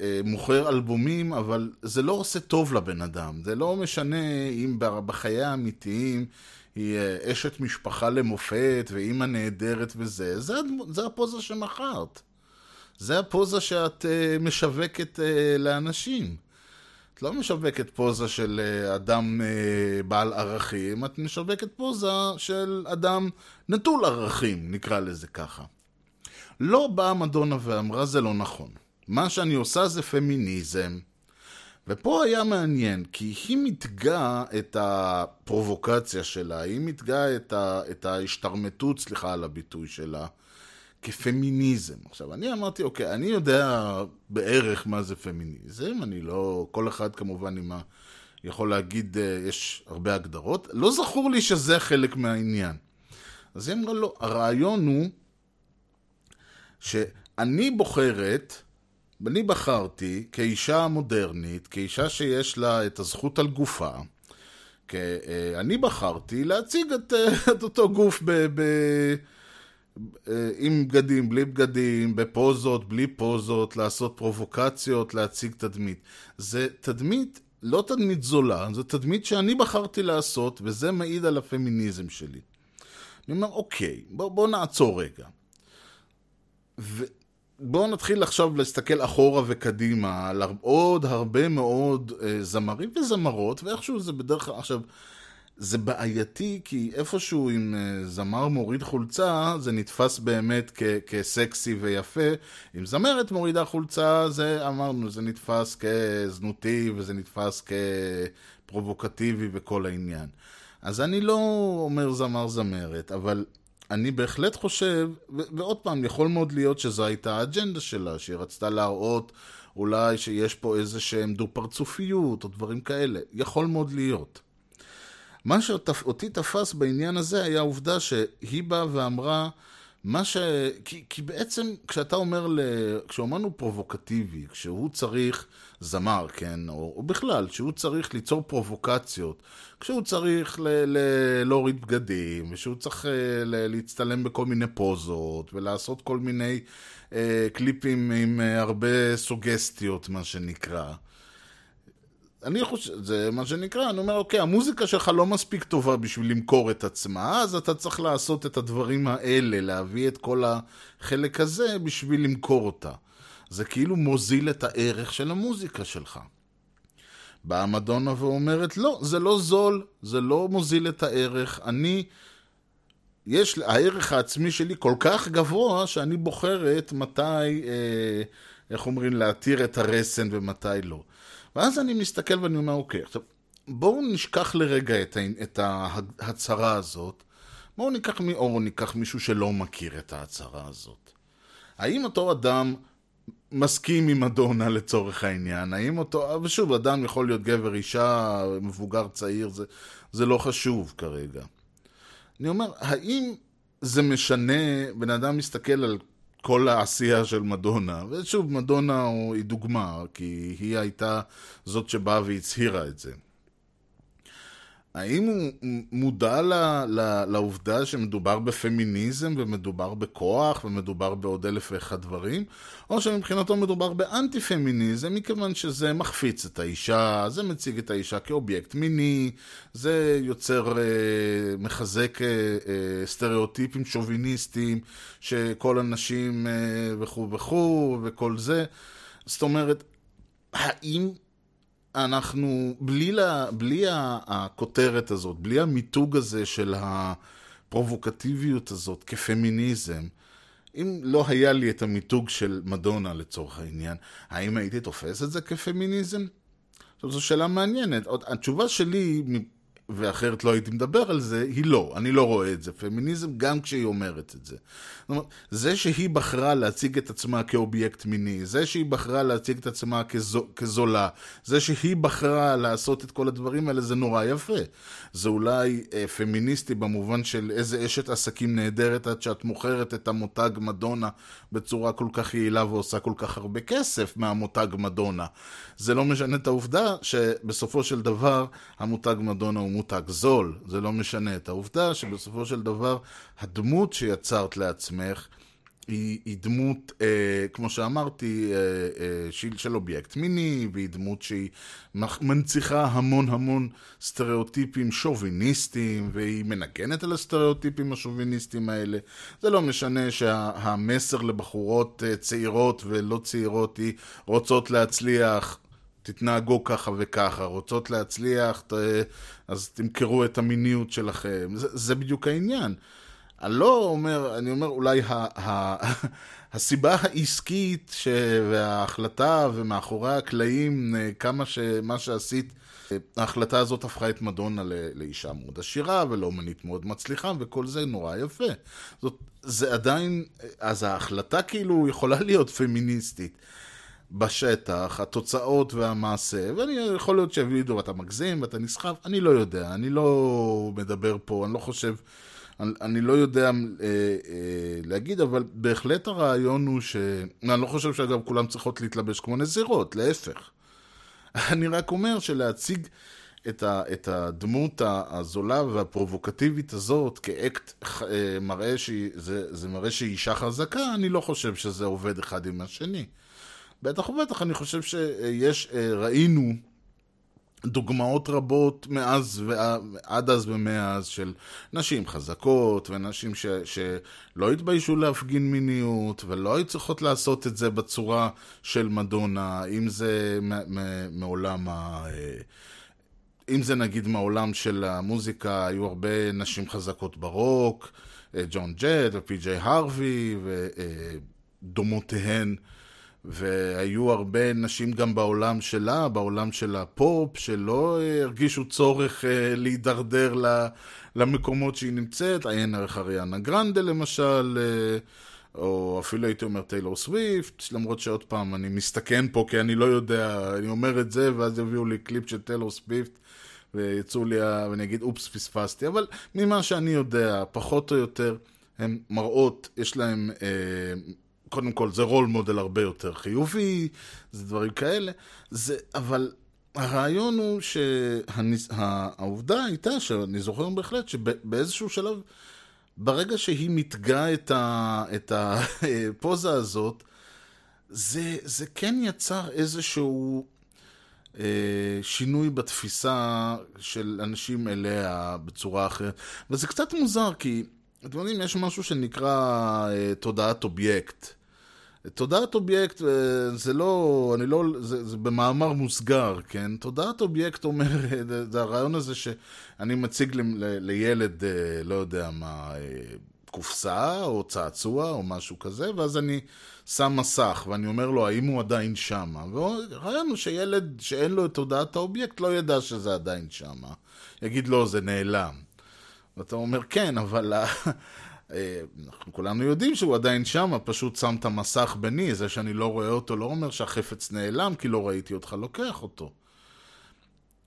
אה, מוכר אלבומים, אבל זה לא עושה טוב לבן אדם. זה לא משנה אם בחיי האמיתיים היא אשת משפחה למופת, ואימא נהדרת וזה, זה, זה הפוזה שמכרת. זה הפוזה שאת uh, משווקת uh, לאנשים. את לא משווקת פוזה של uh, אדם uh, בעל ערכים, את משווקת פוזה של אדם נטול ערכים, נקרא לזה ככה. לא באה מדונה ואמרה זה לא נכון. מה שאני עושה זה פמיניזם. ופה היה מעניין, כי היא מתגה את הפרובוקציה שלה, היא מתגה את, ה, את ההשתרמטות, סליחה על הביטוי שלה, כפמיניזם. עכשיו, אני אמרתי, אוקיי, אני יודע בערך מה זה פמיניזם, אני לא... כל אחד כמובן עם, ה, יכול להגיד, אה, יש הרבה הגדרות. לא זכור לי שזה חלק מהעניין. אז היא אמרה לו, הרעיון הוא שאני בוחרת, אני בחרתי כאישה מודרנית, כאישה שיש לה את הזכות על גופה, אה, אני בחרתי להציג את, אה, את אותו גוף ב... ב עם בגדים, בלי בגדים, בפוזות, בלי פוזות, לעשות פרובוקציות, להציג תדמית. זה תדמית, לא תדמית זולה, זה תדמית שאני בחרתי לעשות, וזה מעיד על הפמיניזם שלי. אני אומר, אוקיי, בוא, בוא נעצור רגע. ובואו נתחיל עכשיו להסתכל אחורה וקדימה על עוד הרבה מאוד אה, זמרים וזמרות, ואיכשהו זה בדרך כלל, עכשיו, זה בעייתי, כי איפשהו עם אה, זמר מוריד חולצה, זה נתפס באמת כ- כסקסי ויפה. אם זמרת מורידה חולצה, זה אמרנו, זה נתפס כזנותי, וזה נתפס כפרובוקטיבי וכל העניין. אז אני לא אומר זמר זמרת, אבל אני בהחלט חושב, ו- ועוד פעם, יכול מאוד להיות שזו הייתה האג'נדה שלה, שהיא רצתה להראות אולי שיש פה איזה שהם דו-פרצופיות או דברים כאלה. יכול מאוד להיות. מה שאותי תפס בעניין הזה היה העובדה שהיא באה ואמרה, מה ש... כי, כי בעצם כשאתה אומר, ל... כשאומרנו פרובוקטיבי, כשהוא צריך, זמר, כן, או, או בכלל, כשהוא צריך ליצור פרובוקציות, כשהוא צריך ל... ל... להוריד בגדים, ושהוא צריך אה, ל... להצטלם בכל מיני פוזות, ולעשות כל מיני אה, קליפים עם אה, הרבה סוגסטיות, מה שנקרא. אני חושב, זה מה שנקרא, אני אומר, אוקיי, המוזיקה שלך לא מספיק טובה בשביל למכור את עצמה, אז אתה צריך לעשות את הדברים האלה, להביא את כל החלק הזה בשביל למכור אותה. זה כאילו מוזיל את הערך של המוזיקה שלך. באה מדונה ואומרת, לא, זה לא זול, זה לא מוזיל את הערך, אני... יש, הערך העצמי שלי כל כך גבוה, שאני בוחרת מתי, אה, איך אומרים, להתיר את הרסן ומתי לא. ואז אני מסתכל ואני אומר, אוקיי, עכשיו, בואו נשכח לרגע את, את ההצהרה הזאת. בואו ניקח, או ניקח מישהו שלא מכיר את ההצהרה הזאת. האם אותו אדם מסכים עם אדונה לצורך העניין? האם אותו... ושוב, אדם יכול להיות גבר, אישה, מבוגר, צעיר, זה, זה לא חשוב כרגע. אני אומר, האם זה משנה, בן אדם מסתכל על כל העשייה של מדונה, ושוב, מדונה היא דוגמה, כי היא הייתה זאת שבאה והצהירה את זה. האם הוא מודע ל, ל, לעובדה שמדובר בפמיניזם ומדובר בכוח ומדובר בעוד אלף ואחד דברים? או שמבחינתו מדובר באנטי פמיניזם מכיוון שזה מחפיץ את האישה, זה מציג את האישה כאובייקט מיני, זה יוצר, אה, מחזק אה, אה, סטריאוטיפים שוביניסטיים שכל הנשים וכו' וכו' וכל זה. זאת אומרת, האם אנחנו, בלי, לה, בלי הכותרת הזאת, בלי המיתוג הזה של הפרובוקטיביות הזאת כפמיניזם, אם לא היה לי את המיתוג של מדונה לצורך העניין, האם הייתי תופס את זה כפמיניזם? עכשיו, זו שאלה מעניינת. התשובה שלי ואחרת לא הייתי מדבר על זה, היא לא. אני לא רואה את זה. פמיניזם גם כשהיא אומרת את זה. זאת אומרת, זה שהיא בחרה להציג את עצמה כאובייקט מיני, זה שהיא בחרה להציג את עצמה כזו, כזולה, זה שהיא בחרה לעשות את כל הדברים האלה, זה נורא יפה. זה אולי אה, פמיניסטי במובן של איזה אשת עסקים נהדרת עד שאת מוכרת את המותג מדונה בצורה כל כך יעילה ועושה כל כך הרבה כסף מהמותג מדונה. זה לא משנה את העובדה שבסופו של דבר המותג מדונה הוא מותג זול, זה לא משנה את העובדה שבסופו של דבר הדמות שיצרת לעצמך היא, היא דמות, אה, כמו שאמרתי, אה, אה, של, של אובייקט מיני, והיא דמות שהיא מנציחה המון המון סטריאוטיפים שוביניסטיים, והיא מנגנת על הסטריאוטיפים השוביניסטיים האלה. זה לא משנה שהמסר שה, לבחורות אה, צעירות ולא צעירות היא רוצות להצליח, תתנהגו ככה וככה, רוצות להצליח, ת, אז תמכרו את המיניות שלכם. זה, זה בדיוק העניין. אני לא אומר, אני אומר אולי ה, ה, [LAUGHS] הסיבה העסקית ש, וההחלטה ומאחורי הקלעים, כמה שמה שעשית, ההחלטה הזאת הפכה את מדונה לאישה מאוד עשירה ולאומנית מאוד מצליחה וכל זה נורא יפה. זאת, זה עדיין, אז ההחלטה כאילו יכולה להיות פמיניסטית. בשטח, התוצאות והמעשה, ואני יכול להיות שיגידו, אתה מגזים ואתה נסחף, אני לא יודע, אני לא מדבר פה, אני לא חושב, אני, אני לא יודע אה, אה, להגיד, אבל בהחלט הרעיון הוא ש... אני לא חושב שאגב כולם צריכות להתלבש כמו נזירות, להפך. [LAUGHS] אני רק אומר שלהציג את, ה, את הדמות הזולה והפרובוקטיבית הזאת כאקט אה, מראה שהיא, זה, זה מראה שהיא אישה חזקה, אני לא חושב שזה עובד אחד עם השני. בטח ובטח אני חושב שיש, אה, ראינו דוגמאות רבות מאז ועד אז ומאז של נשים חזקות ונשים ש, שלא התביישו להפגין מיניות ולא היו צריכות לעשות את זה בצורה של מדונה, אם זה מעולם ה... אה, אם זה נגיד מהעולם של המוזיקה, היו הרבה נשים חזקות ברוק, אה, ג'ון ג'ט ופי.ג'יי הרווי ודומותיהן. והיו הרבה נשים גם בעולם שלה, בעולם של הפופ, שלא הרגישו צורך אה, להידרדר למקומות שהיא נמצאת, עיין ערך אריאנה גרנדה למשל, אה, או אפילו הייתי אומר טיילור סוויפט, למרות שעוד פעם אני מסתכן פה כי אני לא יודע, אני אומר את זה ואז יביאו לי קליפ של טיילור סוויפט ויצאו לי, ואני אגיד אופס פספסתי, אבל ממה שאני יודע, פחות או יותר, הן מראות, יש להם אה, קודם כל זה role model הרבה יותר חיובי, זה דברים כאלה, זה, אבל הרעיון הוא שהעובדה הייתה, שאני זוכר בהחלט, שבאיזשהו שלב, ברגע שהיא מתגה את, ה, את הפוזה [LAUGHS] הזאת, זה, זה כן יצר איזשהו אה, שינוי בתפיסה של אנשים אליה בצורה אחרת. וזה קצת מוזר, כי אתם יודעים, יש משהו שנקרא אה, תודעת אובייקט. תודעת אובייקט אה, זה לא, אני לא, זה, זה במאמר מוסגר, כן? תודעת אובייקט אומר, [LAUGHS] זה הרעיון הזה שאני מציג ל, ל, לילד, אה, לא יודע מה, אה, קופסה או צעצוע או משהו כזה, ואז אני שם מסך ואני אומר לו האם הוא עדיין שמה. והרעיון הוא שילד שאין לו את תודעת האובייקט לא ידע שזה עדיין שמה. יגיד לו, זה נעלם. ואתה אומר, כן, אבל אנחנו כולנו יודעים שהוא עדיין שם, פשוט שם את המסך ביני, זה שאני לא רואה אותו לא אומר שהחפץ נעלם כי לא ראיתי אותך לוקח אותו.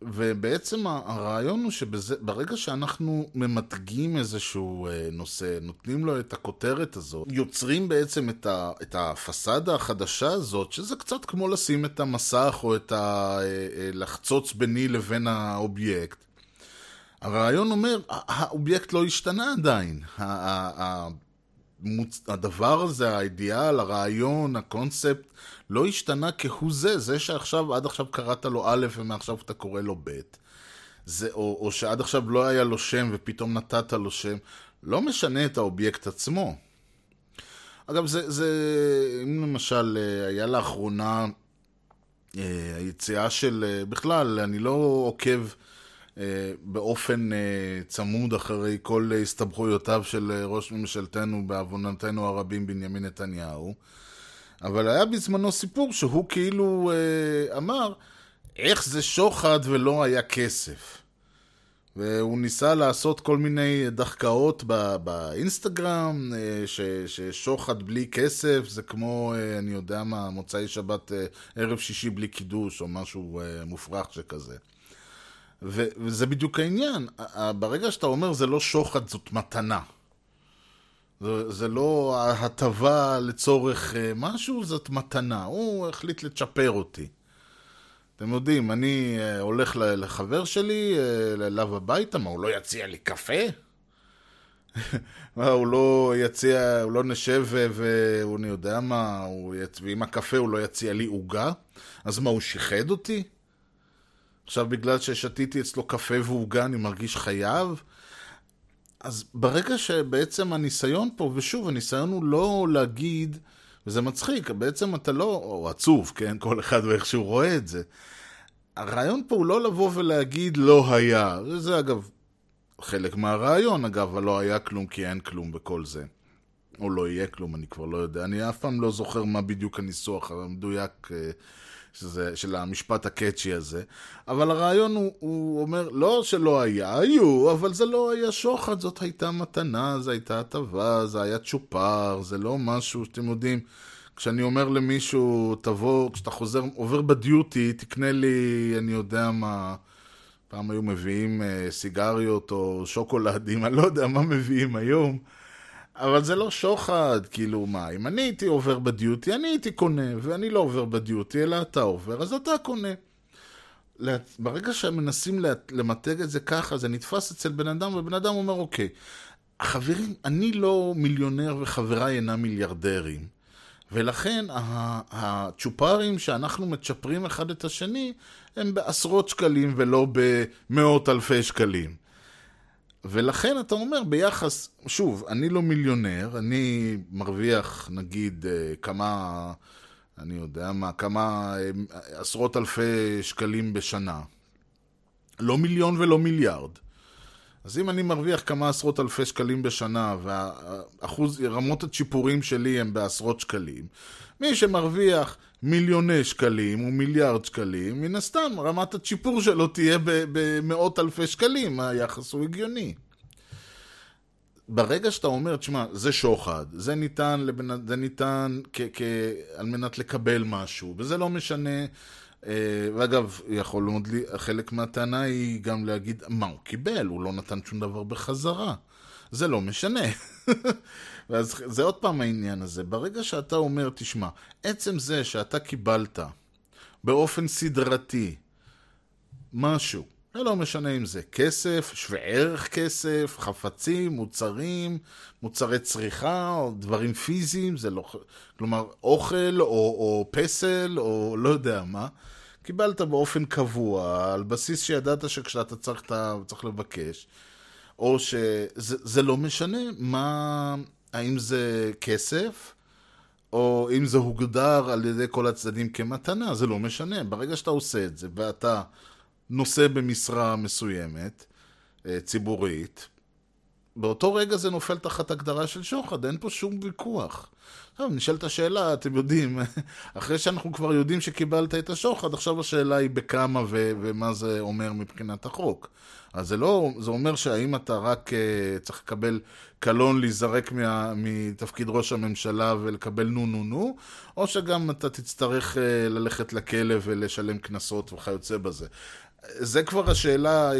ובעצם הרעיון הוא שברגע שאנחנו ממתגים איזשהו אה, נושא, נותנים לו את הכותרת הזאת, יוצרים בעצם את, ה, את הפסאדה החדשה הזאת, שזה קצת כמו לשים את המסך או את ה... אה, לחצוץ ביני לבין האובייקט. הרעיון אומר, האובייקט לא השתנה עדיין. הדבר הזה, האידיאל, הרעיון, הקונספט, לא השתנה כהוא זה. זה שעכשיו, עד עכשיו קראת לו א' ומעכשיו אתה קורא לו ב'. זה, או, או שעד עכשיו לא היה לו שם ופתאום נתת לו שם, לא משנה את האובייקט עצמו. אגב, זה, זה אם למשל אה, היה לאחרונה אה, היציאה של, אה, בכלל, אני לא עוקב באופן אה, צמוד אחרי כל הסתבכויותיו של אה, ראש ממשלתנו בעוונותינו הרבים בנימין נתניהו. אבל היה בזמנו סיפור שהוא כאילו אמר איך זה שוחד ולא היה כסף. והוא ניסה לעשות כל מיני דחקאות באינסטגרם, ששוחד בלי כסף זה כמו, אני יודע מה, מוצאי שבת, ערב שישי בלי קידוש, או משהו מופרך שכזה. וזה בדיוק העניין. ברגע שאתה אומר זה לא שוחד, זאת מתנה. זה, זה לא הטבה לצורך אה, משהו, זאת מתנה. הוא החליט לצ'פר אותי. אתם יודעים, אני אה, הולך לחבר שלי, אה, אליו הביתה, מה, הוא לא יציע לי קפה? [LAUGHS] מה, הוא לא יציע, הוא לא נשב והוא, אני יודע מה, הוא יצ... ועם הקפה הוא לא יציע לי עוגה? אז מה, הוא שיחד אותי? עכשיו בגלל ששתיתי אצלו קפה ועוגה אני מרגיש חייב? אז ברגע שבעצם הניסיון פה, ושוב, הניסיון הוא לא להגיד, וזה מצחיק, בעצם אתה לא, או עצוב, כן? כל אחד ואיך שהוא רואה את זה. הרעיון פה הוא לא לבוא ולהגיד לא היה. זה אגב חלק מהרעיון, אגב, אבל לא היה כלום כי אין כלום בכל זה. או לא יהיה כלום, אני כבר לא יודע. אני אף פעם לא זוכר מה בדיוק הניסוח המדויק אה, שזה, של המשפט הקאצ'י הזה, אבל הרעיון הוא, הוא אומר, לא שלא היה, היו, אבל זה לא היה שוחד, זאת הייתה מתנה, זו הייתה הטבה, זה היה צ'ופר, זה לא משהו שאתם יודעים, כשאני אומר למישהו, תבוא, כשאתה חוזר, עובר בדיוטי, תקנה לי, אני יודע מה, פעם היו מביאים אה, סיגריות או שוקולדים, [LAUGHS] אני לא יודע מה מביאים היום. אבל זה לא שוחד, כאילו מה, אם אני הייתי עובר בדיוטי, אני הייתי קונה, ואני לא עובר בדיוטי, אלא אתה עובר, אז אתה קונה. ברגע שמנסים לה- למתג את זה ככה, זה נתפס אצל בן אדם, ובן אדם אומר, אוקיי, חברים, אני לא מיליונר וחבריי אינם מיליארדרים. ולכן הצ'ופרים שאנחנו מצ'פרים אחד את השני, הם בעשרות שקלים ולא במאות אלפי שקלים. ולכן אתה אומר ביחס, שוב, אני לא מיליונר, אני מרוויח נגיד אה, כמה, אני יודע מה, כמה אה, עשרות אלפי שקלים בשנה. לא מיליון ולא מיליארד. אז אם אני מרוויח כמה עשרות אלפי שקלים בשנה והאחוז, רמות הצ'יפורים שלי הם בעשרות שקלים, מי שמרוויח מיליוני שקלים או מיליארד שקלים, מן הסתם רמת הצ'יפור שלו תהיה במאות אלפי שקלים, היחס הוא הגיוני. ברגע שאתה אומר, תשמע, זה שוחד, זה ניתן, לבנ... זה ניתן כ... כ... על מנת לקבל משהו, וזה לא משנה, אה, ואגב, יכול מאוד לי, חלק מהטענה היא גם להגיד, מה הוא קיבל? הוא לא נתן שום דבר בחזרה. זה לא משנה. [LAUGHS] ואז זה עוד פעם העניין הזה. ברגע שאתה אומר, תשמע, עצם זה שאתה קיבלת באופן סדרתי משהו, לא משנה אם זה כסף, שווה ערך כסף, חפצים, מוצרים, מוצרי צריכה, או דברים פיזיים, זה לא... כלומר, אוכל או, או פסל או לא יודע מה. קיבלת באופן קבוע, על בסיס שידעת שכשאתה צריך, אתה צריך לבקש, או שזה זה לא משנה מה, האם זה כסף, או אם זה הוגדר על ידי כל הצדדים כמתנה, זה לא משנה. ברגע שאתה עושה את זה, ואתה נושא במשרה מסוימת, אה, ציבורית, באותו רגע זה נופל תחת הגדרה של שוחד, אין פה שום ויכוח. עכשיו, נשאלת השאלה, אתם יודעים, [LAUGHS] אחרי שאנחנו כבר יודעים שקיבלת את השוחד, עכשיו השאלה היא בכמה ו- ומה זה אומר מבחינת החוק. אז זה לא, זה אומר שהאם אתה רק uh, צריך לקבל קלון להיזרק מה, מתפקיד ראש הממשלה ולקבל נו נו נו, או שגם אתה תצטרך uh, ללכת לכלא ולשלם קנסות וכיוצא בזה. זה כבר השאלה,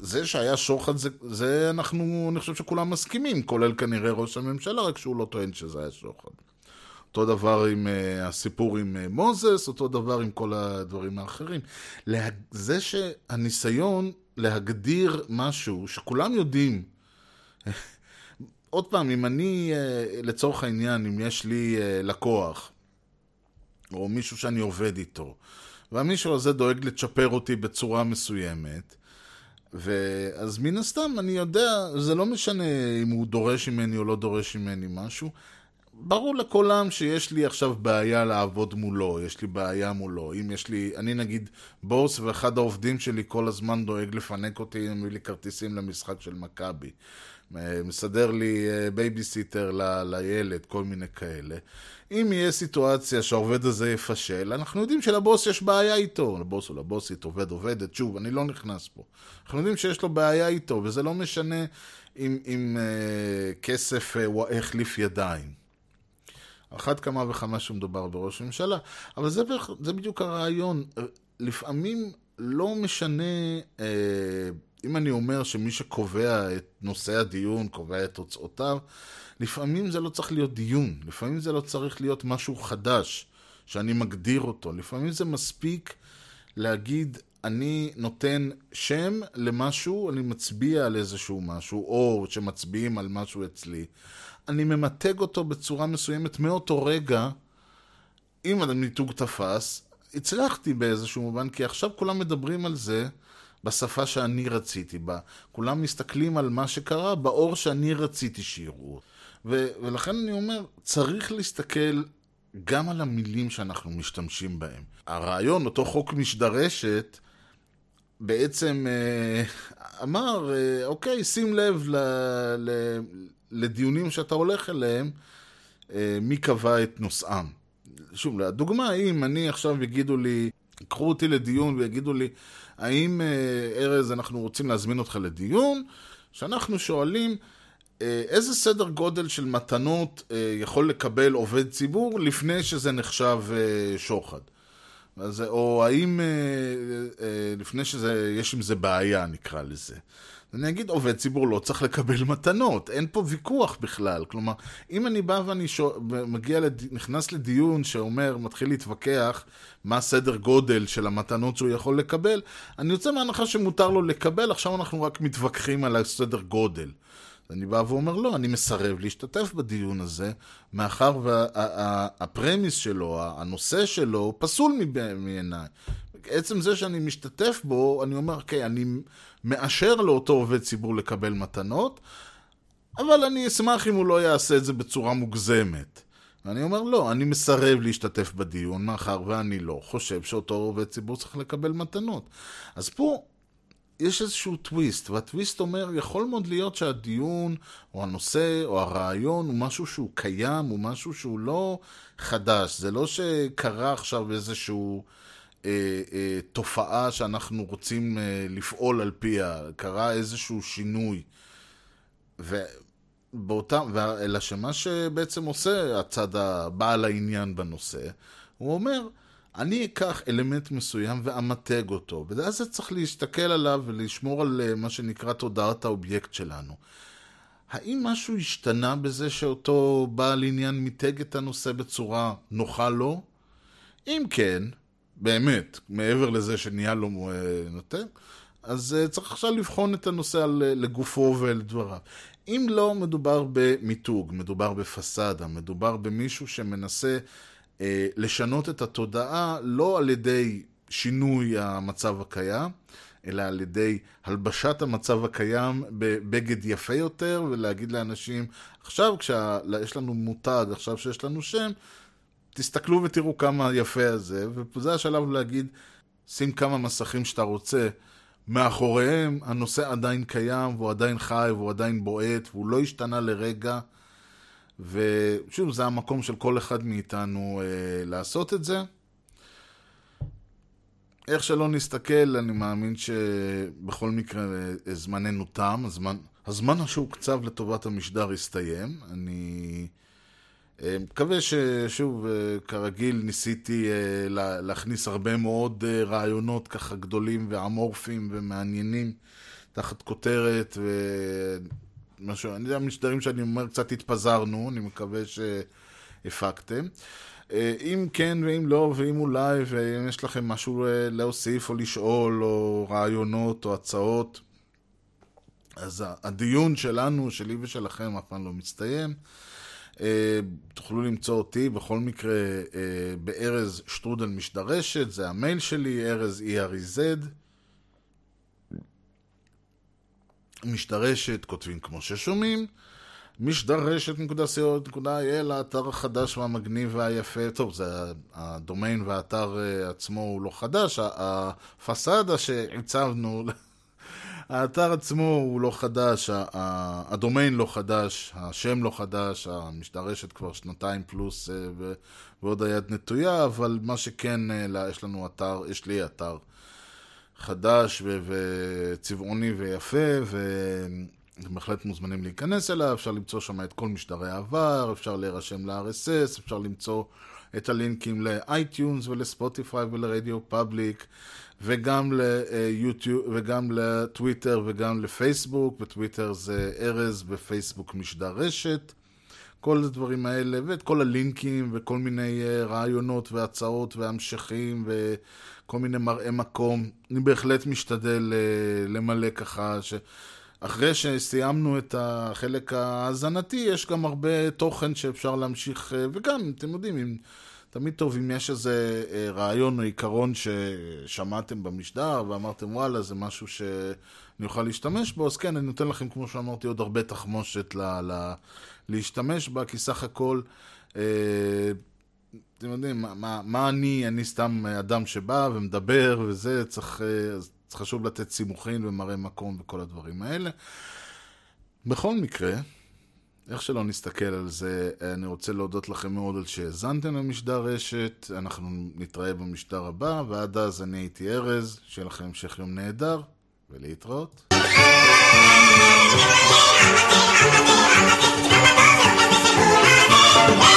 זה שהיה שוחד, זה, זה אנחנו, אני חושב שכולם מסכימים, כולל כנראה ראש הממשלה, רק שהוא לא טוען שזה היה שוחד. אותו דבר עם uh, הסיפור עם uh, מוזס, אותו דבר עם כל הדברים האחרים. לה... זה שהניסיון להגדיר משהו שכולם יודעים, [LAUGHS] עוד פעם, אם אני, uh, לצורך העניין, אם יש לי uh, לקוח, או מישהו שאני עובד איתו, והמישהו הזה דואג לצ'פר אותי בצורה מסוימת, ואז מן הסתם אני יודע, זה לא משנה אם הוא דורש ממני או לא דורש ממני משהו. ברור לכולם שיש לי עכשיו בעיה לעבוד מולו, יש לי בעיה מולו. אם יש לי, אני נגיד בוס ואחד העובדים שלי כל הזמן דואג לפנק אותי, מביא לי כרטיסים למשחק של מכבי. מסדר לי בייביסיטר ל- לילד, כל מיני כאלה. אם יהיה סיטואציה שהעובד הזה יפשל, אנחנו יודעים שלבוס יש בעיה איתו. לבוס או לבוסית, עובד עובדת, שוב, אני לא נכנס פה. אנחנו יודעים שיש לו בעיה איתו, וזה לא משנה אם, אם אה, כסף אה, החליף ידיים. אחת כמה וכמה שמדובר בראש הממשלה, אבל זה, זה בדיוק הרעיון. לפעמים לא משנה, אה, אם אני אומר שמי שקובע את נושא הדיון, קובע את תוצאותיו, לפעמים זה לא צריך להיות דיון, לפעמים זה לא צריך להיות משהו חדש, שאני מגדיר אותו. לפעמים זה מספיק להגיד, אני נותן שם למשהו, אני מצביע על איזשהו משהו, או שמצביעים על משהו אצלי. אני ממתג אותו בצורה מסוימת מאותו רגע, אם המיתוג תפס, הצלחתי באיזשהו מובן, כי עכשיו כולם מדברים על זה בשפה שאני רציתי בה. כולם מסתכלים על מה שקרה באור שאני רציתי שיראו. ו- ולכן אני אומר, צריך להסתכל גם על המילים שאנחנו משתמשים בהם. הרעיון, אותו חוק משדרשת, בעצם אה, אמר, אה, אוקיי, שים לב ל- ל- לדיונים שאתה הולך אליהם, אה, מי קבע את נושאם. שוב, לדוגמה, אם אני עכשיו יגידו לי, קחו אותי לדיון ויגידו לי, האם, אה, ארז, אנחנו רוצים להזמין אותך לדיון, שאנחנו שואלים, אה, איזה סדר גודל של מתנות יכול לקבל עובד ציבור לפני שזה נחשב שוחד? אז, או האם לפני שזה, יש עם זה בעיה, נקרא לזה. אני אגיד, עובד ציבור לא צריך לקבל מתנות, אין פה ויכוח בכלל. כלומר, אם אני בא ואני שו, מגיע, לד... נכנס לדיון שאומר, מתחיל להתווכח מה הסדר גודל של המתנות שהוא יכול לקבל, אני יוצא מהנחה שמותר לו לקבל, עכשיו אנחנו רק מתווכחים על הסדר גודל. אני בא ואומר, לא, אני מסרב להשתתף בדיון הזה, מאחר והפרמיס שלו, הנושא שלו, פסול מעיניי. עצם זה שאני משתתף בו, אני אומר, אוקיי, אני מאשר לאותו עובד ציבור לקבל מתנות, אבל אני אשמח אם הוא לא יעשה את זה בצורה מוגזמת. ואני אומר, לא, אני מסרב להשתתף בדיון, מאחר ואני לא חושב שאותו עובד ציבור צריך לקבל מתנות. אז פה יש איזשהו טוויסט, והטוויסט אומר, יכול מאוד להיות שהדיון, או הנושא, או הרעיון, הוא משהו שהוא קיים, הוא משהו שהוא לא חדש. זה לא שקרה עכשיו איזשהו... אה, אה, תופעה שאנחנו רוצים אה, לפעול על פיה, קרה איזשהו שינוי. ובאותם, אלא שמה שבעצם עושה הצד הבעל העניין בנושא, הוא אומר, אני אקח אלמנט מסוים ואמתג אותו, ואז זה צריך להסתכל עליו ולשמור על מה שנקרא תודעת האובייקט שלנו. האם משהו השתנה בזה שאותו בעל עניין מיתג את הנושא בצורה נוחה לו? אם כן, באמת, מעבר לזה שנהיה לו אה, נותן, אז uh, צריך עכשיו לבחון את הנושא uh, לגופו ולדבריו. אם לא מדובר במיתוג, מדובר בפסאדה, מדובר במישהו שמנסה uh, לשנות את התודעה לא על ידי שינוי המצב הקיים, אלא על ידי הלבשת המצב הקיים בבגד יפה יותר, ולהגיד לאנשים, עכשיו כשיש לנו מותג, עכשיו שיש לנו שם, תסתכלו ותראו כמה יפה הזה, וזה השלב להגיד, שים כמה מסכים שאתה רוצה. מאחוריהם הנושא עדיין קיים, והוא עדיין חי, והוא עדיין בועט, והוא לא השתנה לרגע. ושוב, זה המקום של כל אחד מאיתנו אה, לעשות את זה. איך שלא נסתכל, אני מאמין שבכל מקרה אה, זמננו תם, הזמן, הזמן שהוקצב לטובת המשדר הסתיים. אני מקווה ששוב, אה, כרגיל, ניסיתי אה, להכניס הרבה מאוד רעיונות ככה גדולים ואמורפיים ומעניינים תחת כותרת ומשהו, אני יודע, משדרים שאני אומר, קצת התפזרנו, אני מקווה שהפקתם. אם כן ואם לא, ואם אולי, ואם יש לכם משהו להוסיף או לשאול, או רעיונות או הצעות, אז הדיון שלנו, שלי ושלכם, אף פעם לא מסתיים. אה, תוכלו למצוא אותי בכל מקרה אה, בארז שטרודל משדרשת, זה המייל שלי, ארז E-R-E-Z. משדרשת, כותבים כמו ששומעים. משדרשת.co.il, האתר החדש והמגניב והיפה, טוב, זה הדומיין והאתר אה, עצמו הוא לא חדש, הפסאדה שהצבנו האתר עצמו הוא לא חדש, הדומיין לא חדש, השם לא חדש, המשתרשת כבר שנתיים פלוס אה, ועוד היד נטויה, אבל מה שכן, אה, יש לנו אתר, יש לי אתר חדש וצבעוני ויפה, ואתם בהחלט מוזמנים להיכנס אליו, אפשר למצוא שם את כל משדרי העבר, אפשר להירשם ל-RSS, אפשר למצוא את הלינקים לאייטיונס ולספוטיפיי ולרדיו פאבליק. וגם ליוטיוב, וגם לטוויטר וגם לפייסבוק, בטוויטר זה ארז, בפייסבוק משדר רשת. כל הדברים האלה, ואת כל הלינקים, וכל מיני אה, רעיונות והצעות והמשכים, וכל מיני מראי מקום. אני בהחלט משתדל אה, למלא ככה, ש... אחרי שסיימנו את החלק ההאזנתי, יש גם הרבה תוכן שאפשר להמשיך, אה, וגם, אתם יודעים, אם... תמיד טוב אם יש איזה אה, רעיון או עיקרון ששמעתם במשדר ואמרתם וואלה זה משהו שאני אוכל להשתמש בו, אז כן, אני נותן לכם כמו שאמרתי עוד הרבה תחמושת ל- ל- להשתמש בה, כי סך הכל, אה, אתם יודעים, מה, מה אני, אני סתם אדם שבא ומדבר וזה, צריך, אה, צריך חשוב לתת סימוכין ומראה מקום וכל הדברים האלה. בכל מקרה, איך שלא נסתכל על זה, אני רוצה להודות לכם מאוד על שהאזנתם למשדר רשת, אנחנו נתראה במשדר הבא, ועד אז אני הייתי ארז, שיהיה לכם המשך יום נהדר, ולהתראות. Thank